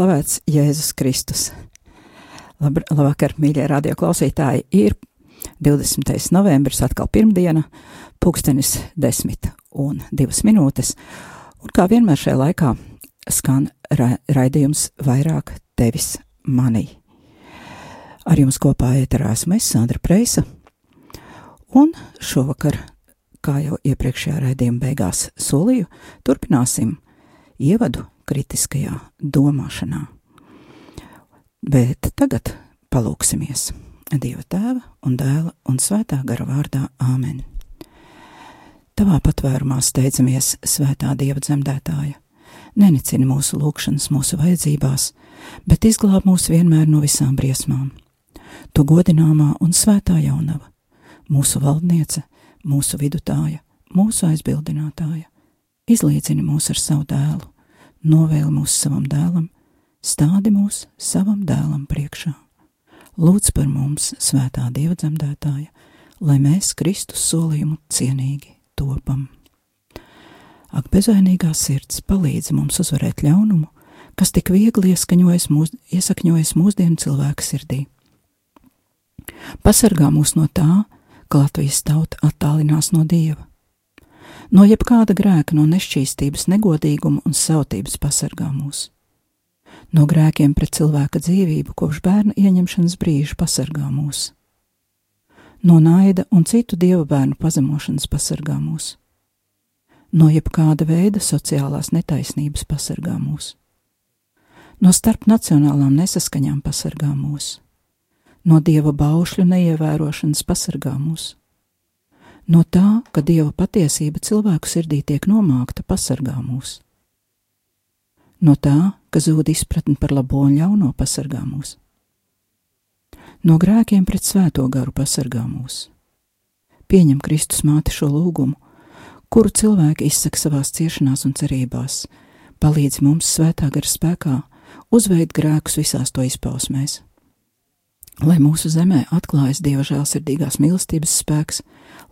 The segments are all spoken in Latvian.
slavēts Jēzus Kristus. Lab, labvakar, mīļie radio klausītāji, ir 20. novembris, atkal pirmdiena, pulkstenis 10 un 2 minūtes, un kā vienmēr šajā laikā skan ra raidījums vairāk tevis manī. Ar jums kopā ēterā esmu es, Sandra Preisa, un šovakar, kā jau iepriekšējā raidījuma beigās solīju, turpināsim ievadu kritiskajā domāšanā. Bet tagad palūksimies Dieva tēva un dēla un svētā gara vārdā Āmen. Tavā patvērumā steidzamies svētā Dieva dzemdētāja. Nenicini mūsu lūgšanas, mūsu vajadzībās, bet izglāb mūs vienmēr no visām briesmām. Tu godināmā un svētā jaunava, mūsu valdniece, mūsu vidutāja, mūsu aizbildinātāja, izlīdzini mūs ar savu dēlu, novēli mūs savam dēlam, stādi mūs savam dēlam priekšā. Lūdz par mums, svētā Dieva dzemdētāja, lai mēs Kristus solījumu cienīgi topam. Ak, bezvainīgā sirds palīdz mums uzvarēt ļaunumu, kas tik viegli mūs, iesakņojas mūsdienu cilvēka sirdī. Pasargā mūs no tā, ka Latvijas tauta attālinās no Dieva. No jebkāda grēka, no nešķīstības, negodīguma un sautības pasargā mūs. No grēkiem pret cilvēka dzīvību kopš bērna ieņemšanas brīža pasargā mūs. No naida un citu dievu bērnu pazemošanas pasargā mūs. No jebkāda veida sociālās netaisnības pasargā mūs. No starpnacionālām nesaskaņām pasargā mūs. No dieva baušļu neievērošanas pasargā mūs No tā, ka dieva patiesība cilvēku sirdī tiek nomākta, pasargā mūs. No tā, ka zūd izpratne par labo un ļauno, pasargā mūs. No grēkiem pret svēto garu pasargā mūs. Pieņem Kristus māti šo lūgumu, kuru cilvēki izsaka savās ciešanās un cerībās, palīdz mums svētā gara spēkā uzveikt grēkus visās to izpausmēs. Lai mūsu zemē atklājas Dieva žēlsirdīgās mīlestības spēks,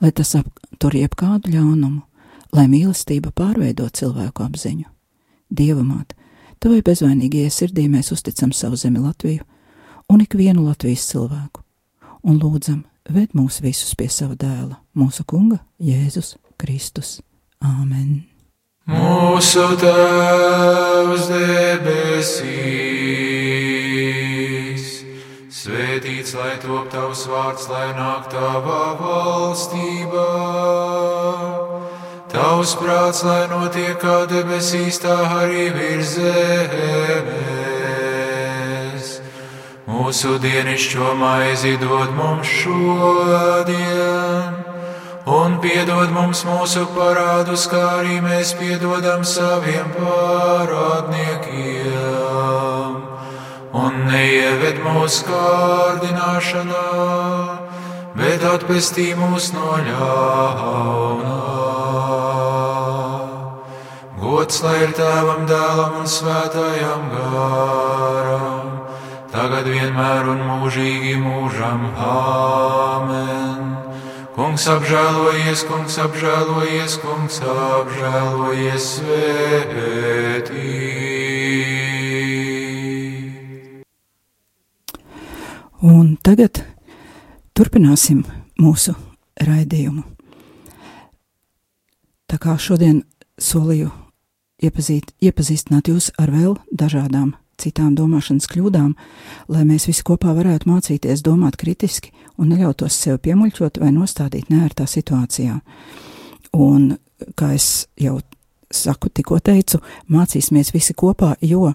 lai tas aptur jebkādu ļaunumu, lai mīlestība pārveido cilvēku apziņu. Dieva māt, tavai bezvainīgajai sirdī mēs uzticam savu zemi Latviju un ikvienu Latvijas cilvēku, un lūdzam, ved mūs visus pie sava dēla, mūsu kunga Jēzus Kristus. Āmen! Mūsu Tēvs debesīs, svētīts lai top tavs vārds, lai nāk tava valstība. Tavs prāts, lai notiek kā debesīs, tā arī virs zemes. Mūsu dienascho maizi dod mums šodien un piedod mums mūsu parādus, kā arī mēs piedodam saviem parādniekiem. Neieved mūsu kārdināšanā, bet atpestī mūs no ļaunā. Gods lai ir tēvam, dēlam un svētājam garam, tagad vienmēr un mūžīgi mūžam. Āmen! Kungs apžēlojies, kungs apžēlojies, kungs apžēlojies svētī. Un tagad turpināsim mūsu raidījumu. Tā kā šodien solīju iepazīt, iepazīstināt jūs ar vēl dažādām citām domāšanas kļūdām, lai mēs visi kopā varētu mācīties domāt kritiski un neļautos sev piemuļķot vai nostādīt nērtā situācijā. Un, kā es jau saku, tikko teicu, mācīsimies visi kopā, jo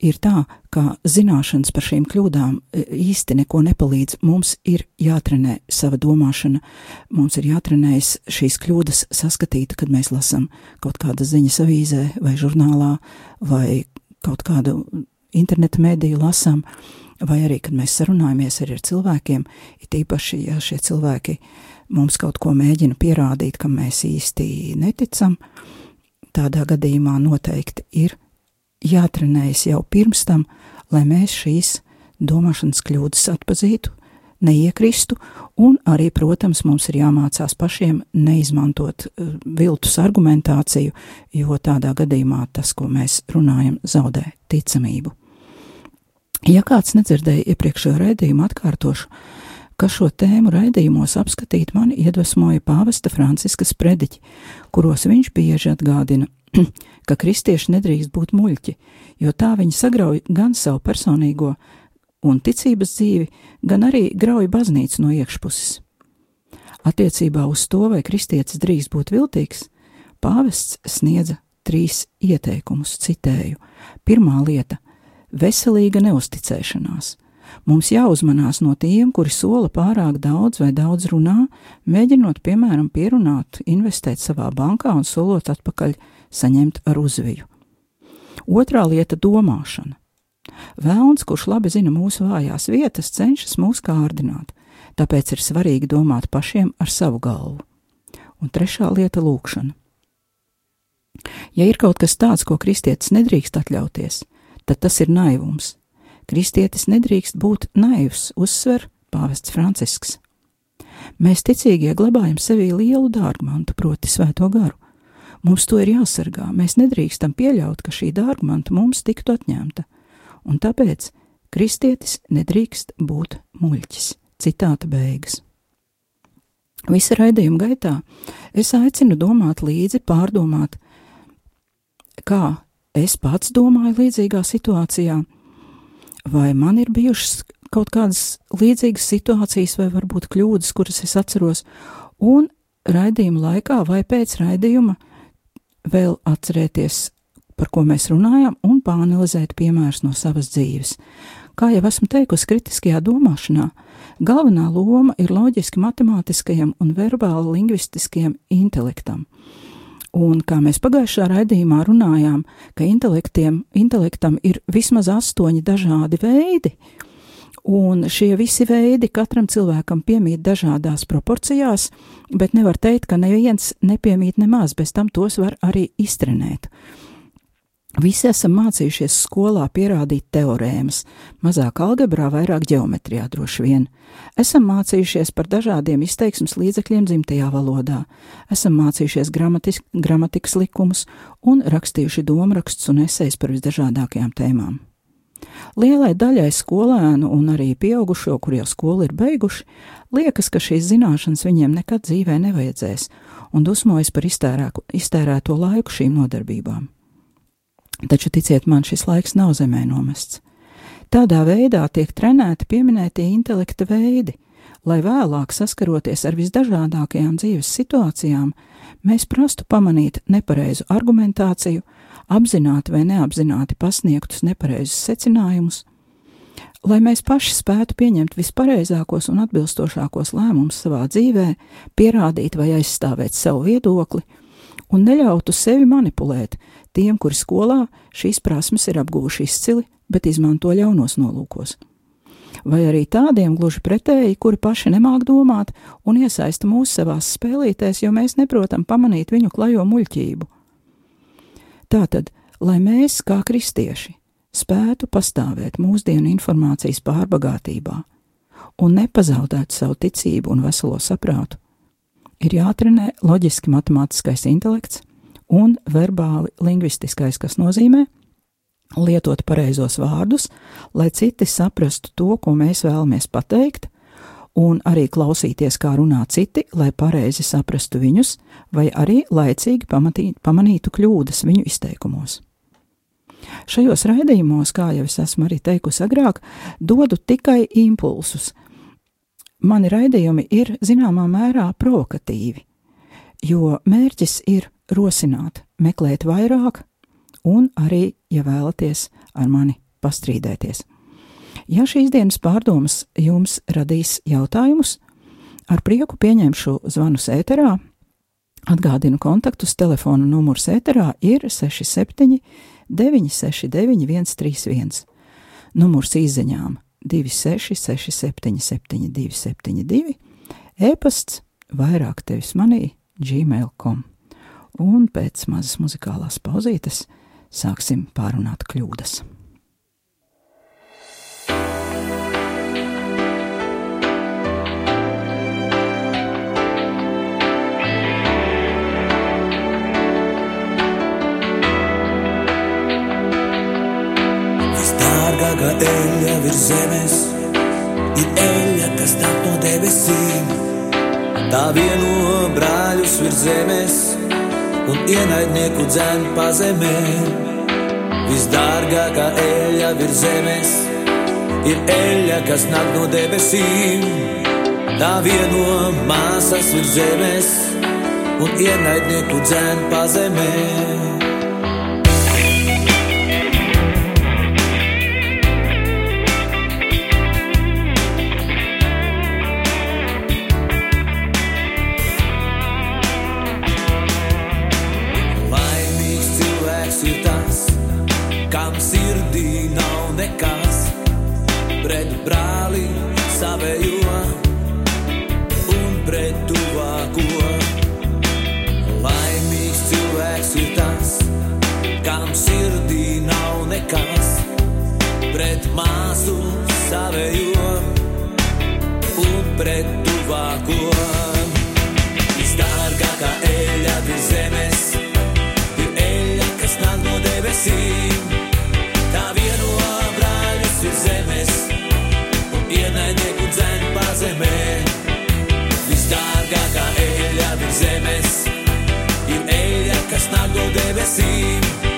ir tā, ka zināšanas par šīm kļūdām e, īsti neko nepalīdz. Mums ir jātrenē sava domāšana, mums ir jātrenējas šīs kļūdas saskatīt, kad mēs lasām kaut kādas ziņas avīzē vai žurnālā vai kaut kādu interneta mēdīju lasām, vai arī, kad mēs sarunājamies ar cilvēkiem, it īpaši, ja šie cilvēki mums kaut ko mēģina pierādīt, kam mēs īsti neticam, tādā gadījumā noteikti ir jātrenējas jau pirms tam, lai mēs šīs domāšanas kļūdas atpazītu, neiekristu, un arī, protams, mums ir jāmācās pašiem neizmantot uh, viltus argumentāciju, jo tādā gadījumā tas, ko mēs runājam, zaudē ticamību. Ja kāds nedzirdēja iepriekšējo raidījumu, atkārtošu, ka šo tēmu raidījumos apskatīt mani iedvesmoja pāvesta Franciska sprediķi, kuros viņš bieži atgādina, ka kristieši nedrīkst būt muļķi, jo tā viņi sagrauj gan savu personīgo un ticības dzīvi, gan arī grauj baznīcu no iekšpuses. Attiecībā uz to, vai kristietis drīkst būt viltīgs, pāvests sniedza trīs ieteikumus, citēju. Pirmā lieta - veselīga neusticēšanās. Mums jāuzmanās no tiem, kuri sola pārāk daudz vai daudz runā, mēģinot, piemēram, pierunāt, investēt savā bankā un solot atpakaļ saņemt ar uzviju. Otrā lieta - domāšana. Vēlns, kurš labi zina mūsu vājās vietas, cenšas mūs kārdināt, tāpēc ir svarīgi domāt pašiem ar savu galvu. Un trešā lieta - lūkšana. Ja ir kaut kas tāds, ko kristietis nedrīkst atļauties, tad tas ir naivums. Kristietis nedrīkst būt naivs, uzsver pāvests Francisks. Mēs ticīgie glabājam sevī lielu dārgmantu, proti svēto garu. Mums to ir jāsargā. Mēs nedrīkstam pieļaut, ka šī dārgmanta mums tiktu atņemta. Un tāpēc kristietis nedrīkst būt muļķis. Citāta beigas. Visa raidījuma gaitā es aicinu domāt līdzi, pārdomāt, kā es pats domāju līdzīgā situācijā, vai man ir bijušas kaut kādas līdzīgas situācijas, vai varbūt kļūdas, kuras es atceros, un raidījuma laikā vai pēc raidījuma vēl atcerēties, par ko mēs runājam, un pāanalizēt piemērus no savas dzīves. Kā jau esmu teikusi, kritiskajā domāšanā galvenā loma ir loģiski matemātiskajam un verbāli lingvistiskajam intelektam. Un kā mēs pagājušā raidījumā runājām, ka intelektam ir vismaz astoņi dažādi veidi, Un šie visi veidi katram cilvēkam piemīt dažādās proporcijās, bet nevar teikt, ka neviens nepiemīt nemaz, bez tam tos var arī iztrenēt. Visi esam mācījušies skolā pierādīt teorēmas, mazāk algebrā, vairāk geometrijā droši vien. Esam mācījušies par dažādiem izteiksmes līdzekļiem dzimtajā valodā, esam mācījušies gramatis, gramatikas likumus un rakstījuši domrakstus un esejas par visdažādākajām tēmām. Lielai daļai skolēnu un arī pieaugušo, kur jau skolu ir beiguši, liekas, ka šīs zināšanas viņiem nekad dzīvē nevajadzēs, un dusmojas par iztērēto laiku šīm nodarbībām. Taču ticiet man, šis laiks nav zemē nomests. Tādā veidā tiek trenēti pieminētie intelekta veidi, lai vēlāk saskaroties ar visdažādākajām dzīves situācijām, mēs prastu pamanīt nepareizu argumentāciju, apzināti vai neapzināti pasniegtus nepareizus secinājumus, lai mēs paši spētu pieņemt vispareizākos un atbilstošākos lēmumus savā dzīvē, pierādīt vai aizstāvēt savu viedokli un neļautu sevi manipulēt tiem, kuri skolā šīs prasmes ir apguvuši izcili, bet izmanto ļaunos nolūkos. Vai arī tādiem gluži pretēji, kuri paši nemāk domāt un iesaista mūs savās spēlītēs, jo mēs neprotam pamanīt viņu klajo muļķību Tātad, lai mēs, kā kristieši, spētu pastāvēt mūsdienu informācijas pārbagātībā un nepazaudētu savu ticību un veselo saprātu, ir jātrenē loģiski matemātiskais intelekts un verbāli lingvistiskais, kas nozīmē lietot pareizos vārdus, lai citi saprastu to, ko mēs vēlamies pateikt, un arī klausīties, kā runā citi, lai pareizi saprastu viņus, vai arī laicīgi pamatīt, pamanītu kļūdas viņu izteikumos. Šajos raidījumos, kā jau es esmu arī teikusi agrāk, dodu tikai impulsus. Mani raidījumi ir zināmā mērā provokatīvi, jo mērķis ir rosināt, meklēt vairāk, un arī, ja vēlaties ar mani pastrīdēties. Ja šīs dienas pārdomas jums radīs jautājumus, ar prieku pieņemšu zvanus ēterā. Atgādinu kontaktus, telefona numurs ēterā ir 67 969 131. Numurs izziņām 26 67 72 72, e-pasts vairāk tevis manī gmail.com. Un pēc mazas muzikālās pauzītes sāksim pārunāt kļūdas. Visdārgākā eļļa virs zemes ir eļļa, kas nāk no debesīm. Tā vieno brāļus virs zemes un ienaidnieku dzēn pazemē. Visdārgākā eļļa virs zemes ir eļļa, kas nāk no debesīm. Tā vieno māsas virs zemes un ienaidnieku dzēn pazemē. Savējo un pret tuvāko. Visdārgākā eļļa virs zemes ir eļļa, kas nāk no debesīm. Tā vieno brāļus virs zemes un ienaidnieku dzēn pazemē. Visdārgākā eļļa virs zemes ir eļļa, kas nāk no debesīm.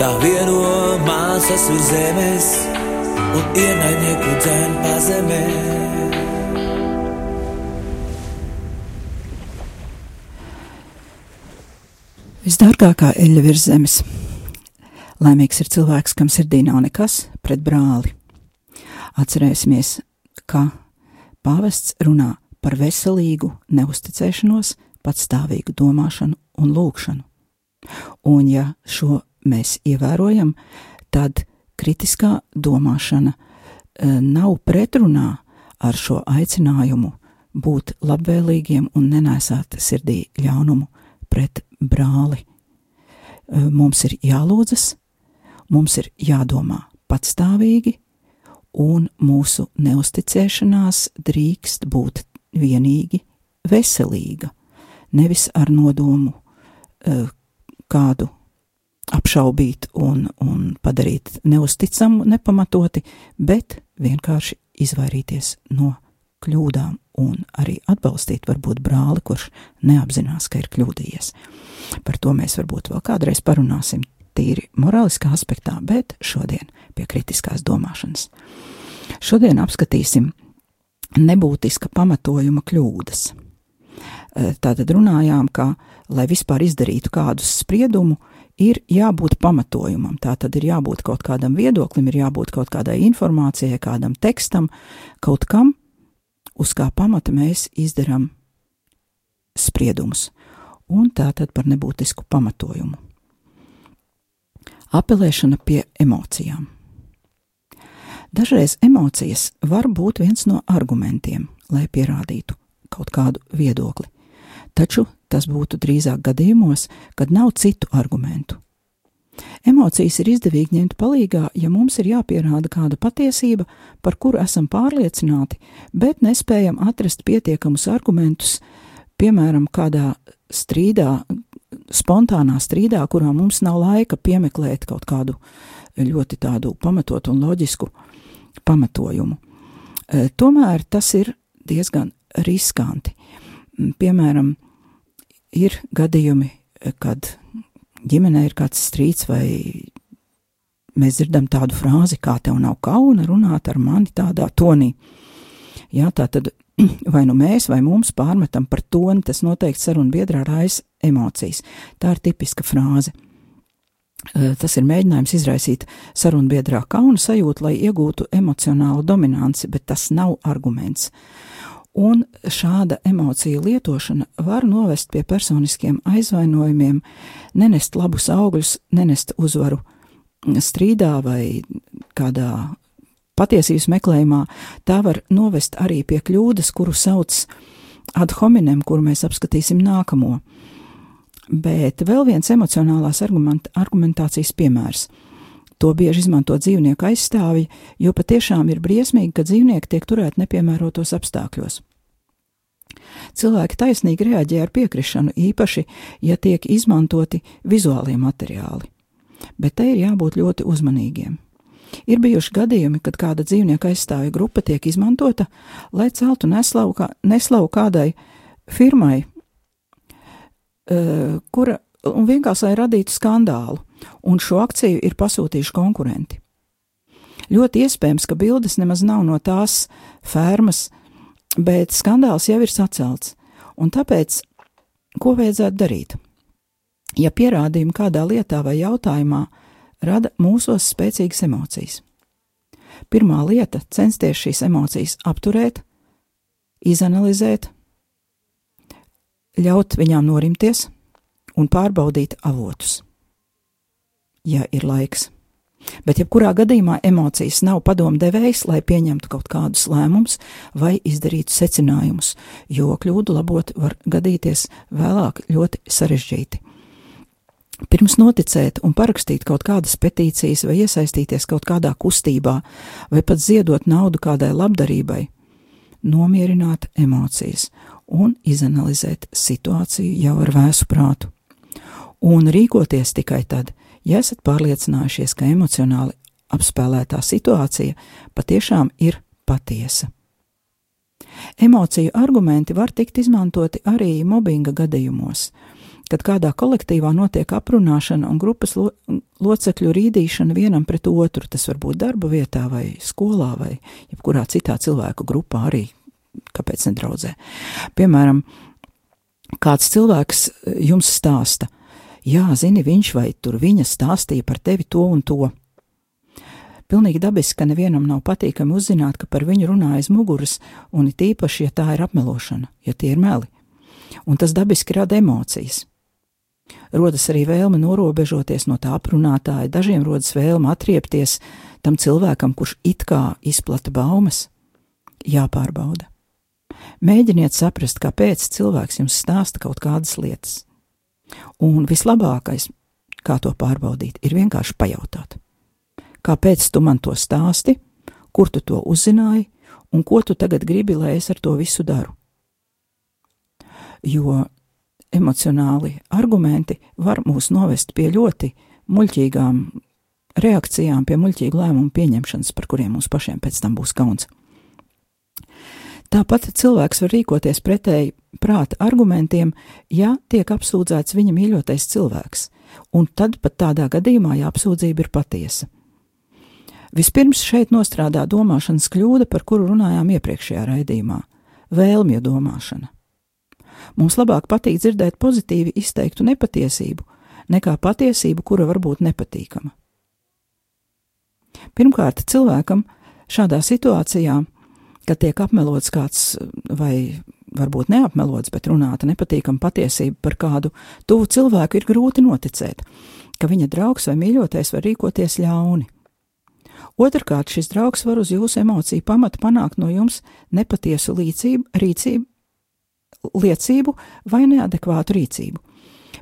Tā vieno māsas virs zemes un ienaidnieku dzēn pazemē. Visdārgākā eļļa virs zemes. Laimīgs ir cilvēks, kam sirdī nav nekas pret brāli. Atcerēsimies, ka pāvests runā par veselīgu neusticēšanos, patstāvīgu domāšanu un lūgšanu. Un ja šo mēs ievērojam, tad kritiskā domāšana e, nav pretrunā ar šo aicinājumu būt labvēlīgiem un nenesāt sirdī ļaunumu pret brāli. E, mums ir jālūdzas, mums ir jādomā patstāvīgi, un mūsu neusticēšanās drīkst būt vienīgi veselīga, nevis ar nodomu uh, kādu apšaubīt un, un padarīt neusticamu, nepamatoti, bet vienkārši izvairīties no kļūdām un arī atbalstīt varbūt brāli, kurš neapzinās, ka ir kļūdījies. Par to mēs varbūt vēl kādreiz parunāsim tīri morāliskā aspektā, bet šodien pie kritiskās domāšanas. Šodien apskatīsim nebūtiska pamatojuma kļūdas. E, tātad runājām, ka, lai vispār izdarītu kādu spriedumu, ir jābūt pamatojumam. Tā tad ir jābūt kaut kādam viedoklim, ir jābūt kaut kādai informācijai, kādam tekstam, kaut kam, uz kā pamata mēs izdarām spriedumus. Un tā tad par nebūtisku pamatojumu. Apelēšana pie emocijām. Dažreiz emocijas var būt viens no argumentiem, lai pierādītu kaut kādu viedokli, taču tas būtu drīzāk gadījumos, kad nav citu argumentu. Emocijas ir izdevīgi ņemt palīdzīgā, ja mums ir jāpierāda kāda patiesība, par kuru esam pārliecināti, bet nespējam atrast pietiekamus argumentus, piemēram, kādā strīdā, spontānā strīdā, kurā mums nav laika piemeklēt kaut kādu ļoti tādu pamatotu un loģisku pamatojumu. E, tomēr tas ir diezgan riskanti. Piemēram, ir gadījumi, kad ģimenē ir kāds strīds, vai mēs dzirdam tādu frāzi, kā tev nav kauna runāt ar mani tādā tonī. Jā, tā tad vai nu mēs, vai mums pārmetam par toni, tas noteikti sarunu biedrā raisa emocijas. Tā ir tipiska frāze. Tas ir mēģinājums izraisīt sarunbiedrā kauna sajūtu, lai iegūtu emocionālu dominanci, bet tas nav arguments. Un šāda emociju lietošana var novest pie personiskiem aizvainojumiem, nenest labus augļus, nenest uzvaru strīdā vai kādā patiesības meklējumā. Tā var novest arī pie kļūdas, kuru sauc ad hominem, kuru mēs apskatīsim nākamo. Bet vēl viens emocionālās argument, argumentācijas piemērs. To bieži izmanto dzīvnieku aizstāvji, jo patiešām ir briesmīgi, ka dzīvnieki tiek turēti nepiemērotos apstākļos. Cilvēki taisnīgi reaģē ar piekrišanu, īpaši, ja tiek izmantoti vizuālie materiāli. Bet te ir jābūt ļoti uzmanīgiem. Ir bijuši gadījumi, kad kāda dzīvnieka aizstāvja grupa tiek izmantota, lai celtu neslavu, kā, neslavu kādai firmai, uh, kura un vienkārši lai radītu skandālu, un šo akciju ir pasūtījuši konkurenti. Ļoti iespējams, ka bildes nemaz nav no tās fermas, bet skandāls jau ir sacelts, un tāpēc ko vajadzētu darīt? Ja pierādījumi kādā lietā vai jautājumā rada mūsos spēcīgas emocijas. Pirmā lieta - censties šīs emocijas apturēt, izanalizēt, ļaut viņām norimties un pārbaudīt avotus, ja ir laiks. Bet, jebkurā gadījumā, emocijas nav padomdevējs, lai pieņemtu kaut kādus lēmumus vai izdarītu secinājumus, jo kļūdu labot var gadīties vēlāk ļoti sarežģīti. Pirms noticēt un parakstīt kaut kādas petīcijas vai iesaistīties kaut kādā kustībā vai pat ziedot naudu kādai labdarībai, nomierināt emocijas un izanalizēt situāciju jau ar vēsu prātu. Un rīkoties tikai tad, ja esat pārliecinājušies, ka emocionāli apspēlētā situācija patiešām ir patiesa. Emociju argumenti var tikt izmantoti arī mobbinga gadījumos, kad kādā kolektīvā notiek aprunāšana un grupas lo locekļu rīdīšana vienam pret otru. Tas var būt darba vietā, vai skolā, vai jebkurā citā cilvēku grupā arī. Kāpēc nedraudzē? Piemēram, kāds cilvēks eh, jums stāsta, jā, zini, viņš vai tur viņa stāstīja par tevi to un to. Pilnīgi dabiski, ka nevienam nav patīkami uzzināt, ka par viņu runā aiz muguras, un it īpaši, ja tā ir apmelošana, ja tie ir meli. Un tas dabiski rada emocijas. Rodas arī vēlme norobežoties no tā aprunātāja, dažiem rodas vēlme atriepties tam cilvēkam, kurš it kā izplata baumas. Jāpārbauda. Mēģiniet saprast, kāpēc cilvēks jums stāsta kaut kādas lietas. Un vislabākais, kā to pārbaudīt, ir vienkārši pajautāt. Kāpēc tu man to stāsti, kur tu to uzzināji, un ko tu tagad gribi, lai es ar to visu daru? Jo emocionāli argumenti var mūs novest pie ļoti muļķīgām reakcijām, pie muļķīgu lēmumu pieņemšanas, par kuriem mums pašiem pēc tam būs kauns. Tāpat cilvēks var rīkoties pretēji prāta argumentiem, ja tiek apsūdzēts viņa mīļotais cilvēks, un tad pat tādā gadījumā, ja apsūdzība ir patiesa. Vispirms šeit nostrādā domāšanas kļūda, par kuru runājām iepriekšējā raidījumā - vēlmju domāšana. Mums labāk patīk dzirdēt pozitīvi izteiktu nepatiesību, nekā patiesību, kura var būt nepatīkama. Pirmkārt, cilvēkam šādā situācijā, kad tiek apmelots kāds vai varbūt neapmelots, bet runāta nepatīkama patiesība par kādu tuvu cilvēku, ir grūti noticēt, ka viņa draugs vai mīļotais var rīkoties ļauni. Otrakārt, šis draugs var uz jūsu emociju pamata panākt no jums nepatiesu līdzību, rīcību, liecību vai neadekvātu rīcību.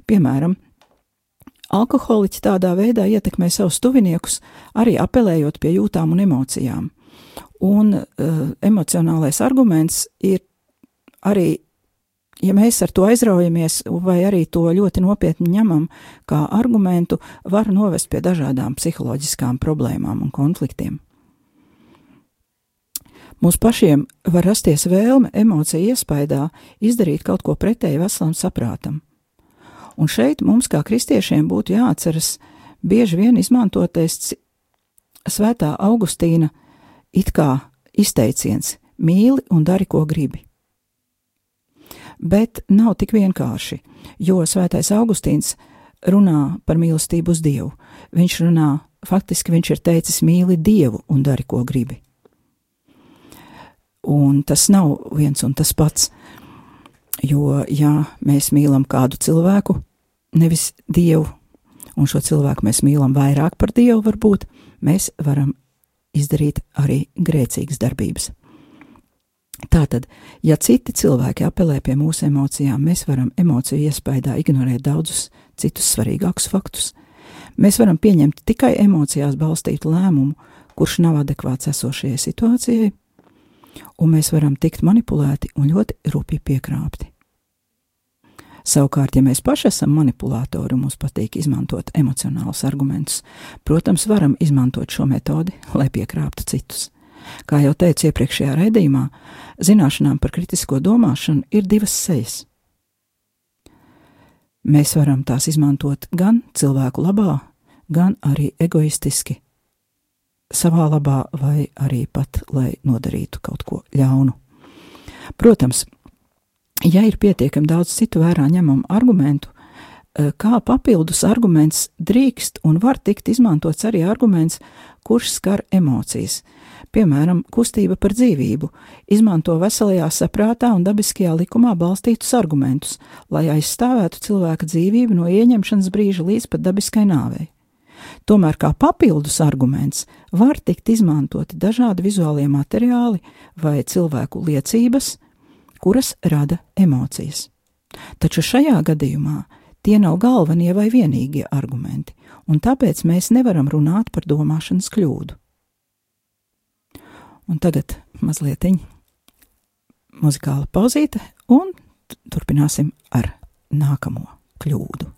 Piemēram, alkoholiķi tādā veidā ietekmē savus tuviniekus, arī apelējot pie jūtām un emocijām. Un uh, emocionālais arguments ir arī, ja mēs ar to aizraujamies, vai arī to ļoti nopietni ņemam kā argumentu, var novest pie dažādām psiholoģiskām problēmām un konfliktiem. Mums pašiem var rasties vēlme emociju iespaidā izdarīt kaut ko pretēji veselam saprātam. Un šeit mums, kā kristiešiem, būtu jāatceras bieži vien izmantotais svētā Augustīna it kā izteiciens - mīli un dari, ko gribi. Bet nav tik vienkārši, jo svētais Augustīns runā par mīlestību uz Dievu. Viņš runā, faktiski viņš ir teicis mīli Dievu un dari, ko gribi. Un tas nav viens un tas pats. Jo, ja mēs mīlam kādu cilvēku, nevis dievu, un šo cilvēku mēs mīlam vairāk par dievu, varbūt mēs varam izdarīt arī grēcīgas darbības. Tātad, ja citi cilvēki apelē pie mūsu emocijām, mēs varam emociju iespējā ignorēt daudzus citus svarīgākus faktus. Mēs varam pieņemt tikai emocijās balstītu lēmumu, kurš nav adekvāts esošajai situācijai, un mēs varam tikt manipulēti un ļoti rupji piekrāpti. Savukārt, ja mēs paši esam manipulatori un mums patīk izmantot emocionālus argumentus, protams, varam izmantot šo metodi, lai piekrāptu citus. Kā jau teicu iepriekšējā raidījumā, zināšanām par kritisko domāšanu ir divas sejas. Mēs varam tās izmantot gan cilvēku labā, gan arī egoistiski savā labā, vai arī pat, lai nodarītu kaut ko ļaunu. Protams, ja ir pietiekami daudz citu vērā ņemamu argumentu, eh, kā papildus arguments drīkst un var tikt izmantots arī arguments, kurš skar emocijas. Piemēram, kustība par dzīvību izmanto veselajā saprātā un dabiskajā likumā balstītus argumentus, lai aizstāvētu cilvēka dzīvību no ieņemšanas brīža līdz pat dabiskai nāvei. Tomēr kā papildus arguments var tikt izmantoti dažādi vizuālie materiāli vai cilvēku liecības, kuras rada emocijas. Taču šajā gadījumā tie nav galvenie vai vienīgie argumenti, un tāpēc mēs nevaram runāt par domāšanas kļūdu. Un tagad mazliet muzikāla pauzīte, un turpināsim ar nākamo kļūdu.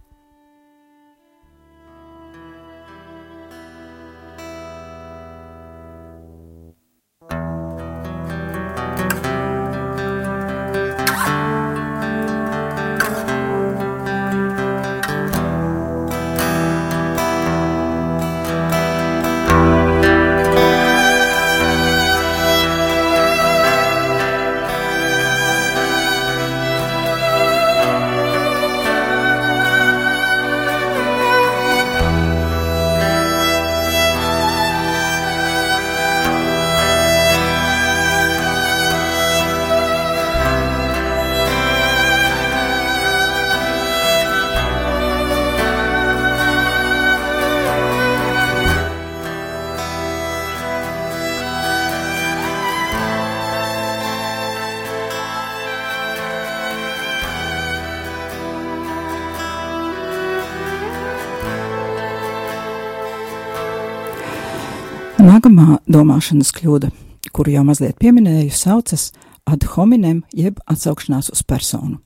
Nākamā domāšanas kļūda, kuru jau mazliet pieminēju, saucas ad hominem, jeb atsaukšanās uz personu.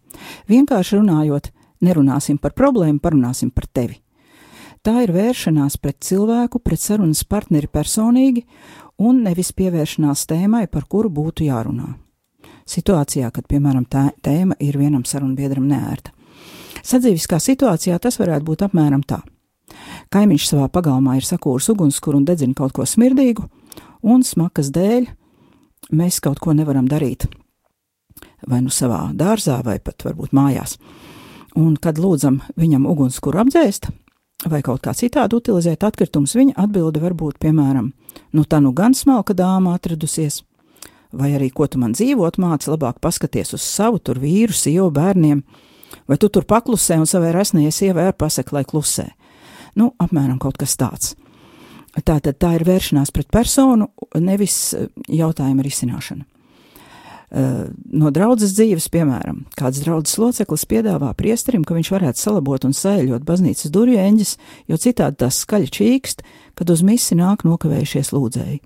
Vienkārši runājot, nerunāsim par problēmu, parunāsim par tevi. Tā ir vēršanās pret cilvēku, pret sarunas partneri personīgi, un nevis pievēršanās tēmai, par kuru būtu jārunā. Situācijā, kad, piemēram, tā tēma ir vienam sarunbiedram neērta. Sadzīviskā situācijā tas varētu būt apmēram tā. Kaimiņš savā pagalmā ir sakūris ugunskura un dedzina kaut ko smirdīgu, un smakas dēļ mēs kaut ko nevaram darīt. Vai nu savā dārzā, vai pat varbūt mājās. Un, kad lūdzam viņam ugunskura apdzēst, vai kaut kā citādi utilizēt atkritumus, viņa atbilde var būt, piemēram, nu tā nu gan smalka dāma atradusies, vai arī ko tu man dzīvot māci, labāk paskaties uz savu tur vīru, sievu, bērniem, vai tu tur paklusē un savai resnējai sievai ar pasaka, lai klusē. Nu, apmēram kaut kas tāds. Tā tad tā ir vēršanās pret personu, nevis eh, jautājuma risināšana. Uh, no draudzes dzīves, piemēram, kāds draudzes loceklis piedāvā priesterim, ka viņš varētu salabot un sēļot baznīcas durvju eņģis, jo citādi tās skaļi čīkst, kad uz misi nāk nokavējušies lūdzēji.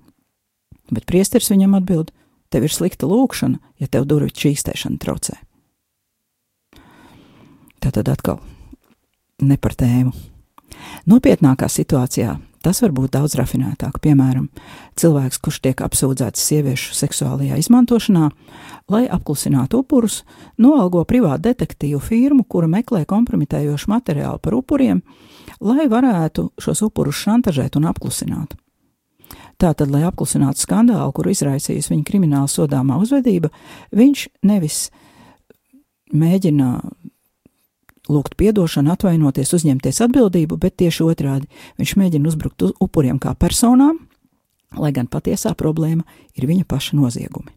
Bet priesteris viņam atbild: Tev ir slikta lūkšana, ja tev durvju čīkstēšana traucē. Tā tad atkal ne par tēmu. Nopietnākā situācijā tas var būt daudz rafinētāk. Piemēram, cilvēks, kurš tiek apsūdzēts sieviešu seksuālajā izmantošanā, lai apklusinātu upurus, noalgo privātu detektīvu firmu, kura meklē kompromitējošu materiālu par upuriem, lai varētu šos upurus šantažēt un apklusināt. Tātad, lai apklusinātu skandālu, kuru izraisījusi viņa krimināla sodāmā uzvedība, viņš nevis mēģina lūgt atdošanu, atvainoties, uzņemties atbildību, bet tieši otrādi viņš mēģina uzbrukt upuriem kā personām, lai gan patiesā problēma ir viņa paša noziegumi.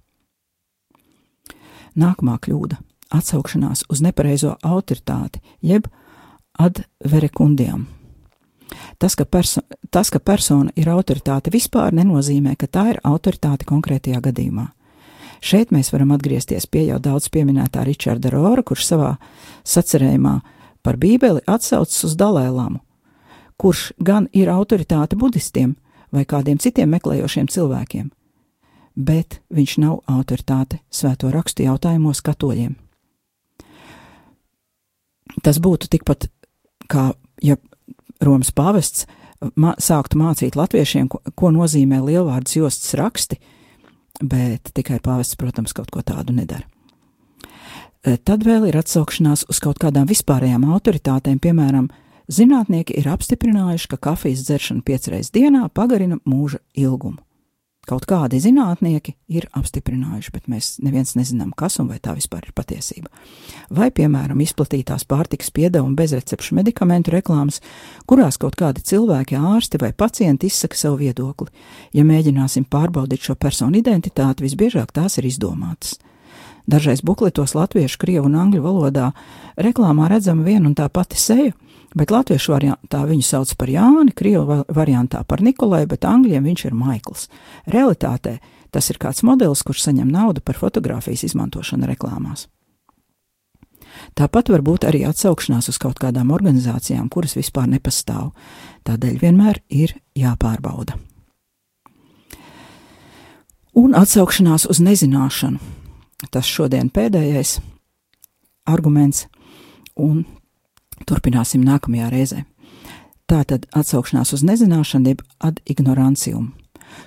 Nākamā kļūda - atsaukšanās uz nepareizo autoritāti, jeb ad verekundiem. Tas ka, tas, ka persona ir autoritāte vispār, nenozīmē, ka tā ir autoritāte konkrētajā gadījumā. Šeit mēs varam atgriezties pie jau daudz pieminētā Ričarda Rora, kurš savā sacerējumā par Bībeli atsaucas uz Dalēlāmu, kurš gan ir autoritāte budistiem vai kādiem citiem meklējošiem cilvēkiem, bet viņš nav autoritāte svēto rakstu jautājumos katoļiem. Tas būtu tikpat kā, ja Romas pāvests mā, sāktu mācīt latviešiem, ko, ko nozīmē lielvārds jostas raksti, bet tikai pāvests, protams, kaut ko tādu nedara. E, tad vēl ir atsaukšanās uz kaut kādām vispārējām autoritātēm, piemēram, zinātnieki ir apstiprinājuši, ka kafijas dzeršana piecreiz dienā pagarina mūža ilgumu. Kaut kādi zinātnieki ir apstiprinājuši, bet mēs neviens nezinām, kas un vai tā vispār ir patiesība. Vai, piemēram, izplatītās pārtikas piedevumu bezrecepšu medikamentu reklāmas, kurās kaut kādi cilvēki, ārsti vai pacienti izsaka savu viedokli. Ja mēģināsim pārbaudīt šo personu identitāti, visbiežāk tās ir izdomātas. Dažreiz bukletos latviešu, krievu un angļu valodā reklāmā redzama viena un tā pati seja, bet latviešu variantā viņu sauc par Jāni, krievu variantā par Nikolai, bet angļiem viņš ir Maikls. Realitātē tas ir kāds modelis, kurš saņem naudu par fotografijas izmantošanu reklāmās. Tāpat var būt arī atsaukšanās uz kaut kādām organizācijām, kuras vispār nepastāv. Tādēļ vienmēr ir jāpārbauda. Un atsaukšanās uz nezināšanu. Tas šodien pēdējais arguments, un Turpināsim nākamajā reizē. Tā tad atsaukšanās uz nezināšanu, jeb ad ignorancium.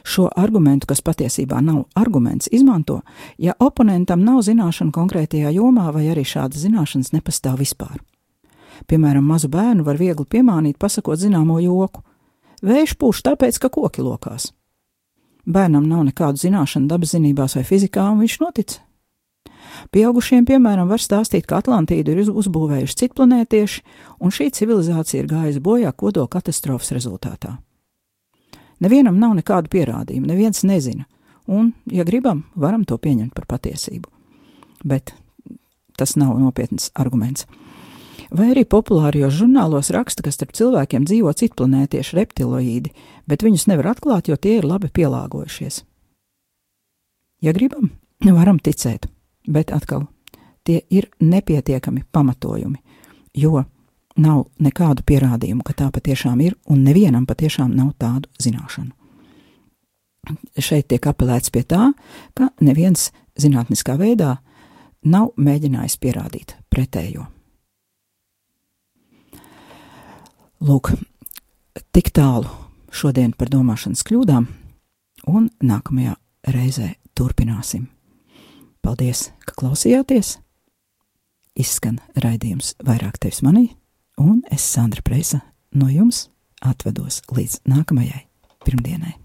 Šo argumentu, kas patiesībā nav arguments, izmanto, ja oponentam nav zināšana konkrētajā jomā, vai arī šādas zināšanas nepastāv vispār. Piemēram, mazu bērnu var viegli piemānīt, pasakot zināmo joku: Vējš pūš tāpēc, ka koki lokās. Bērnam nav nekādu zināšanu dabas zinībās vai fizikā, un viņš notic. Pieaugušiem, piemēram, var stāstīt, ka Atlantīdu ir uzbūvējuši citplanētieši, un šī civilizācija ir gājusi bojā kodola katastrofas rezultātā. Nevienam nav nekādu pierādījumu, neviens nezina, un, ja gribam, varam to pieņemt par patiesību. Bet tas nav nopietns arguments. Vai arī populārajos žurnālos raksta, ka starp cilvēkiem dzīvo citplanētieši reptiloīdi, bet viņus nevar atklāt, jo tie ir labi pielāgojušies. Ja gribam, varam ticēt bet atkal tie ir nepietiekami pamatojumi, jo nav nekādu pierādījumu, ka tā patiešām ir, un nevienam patiešām nav tādu zināšanu. šeit tiek apelēts pie tā, ka neviens zinātniskā veidā nav mēģinājis pierādīt pretējo. Lūk, tik tālu šodien par domāšanas kļūdām, un nākamajā reizē turpināsim. Paldies, ka klausījāties! Izskan raidījums vairāk tevis manī, un es, Sandra Preisa, no jums atvedos līdz nākamajai pirmdienai.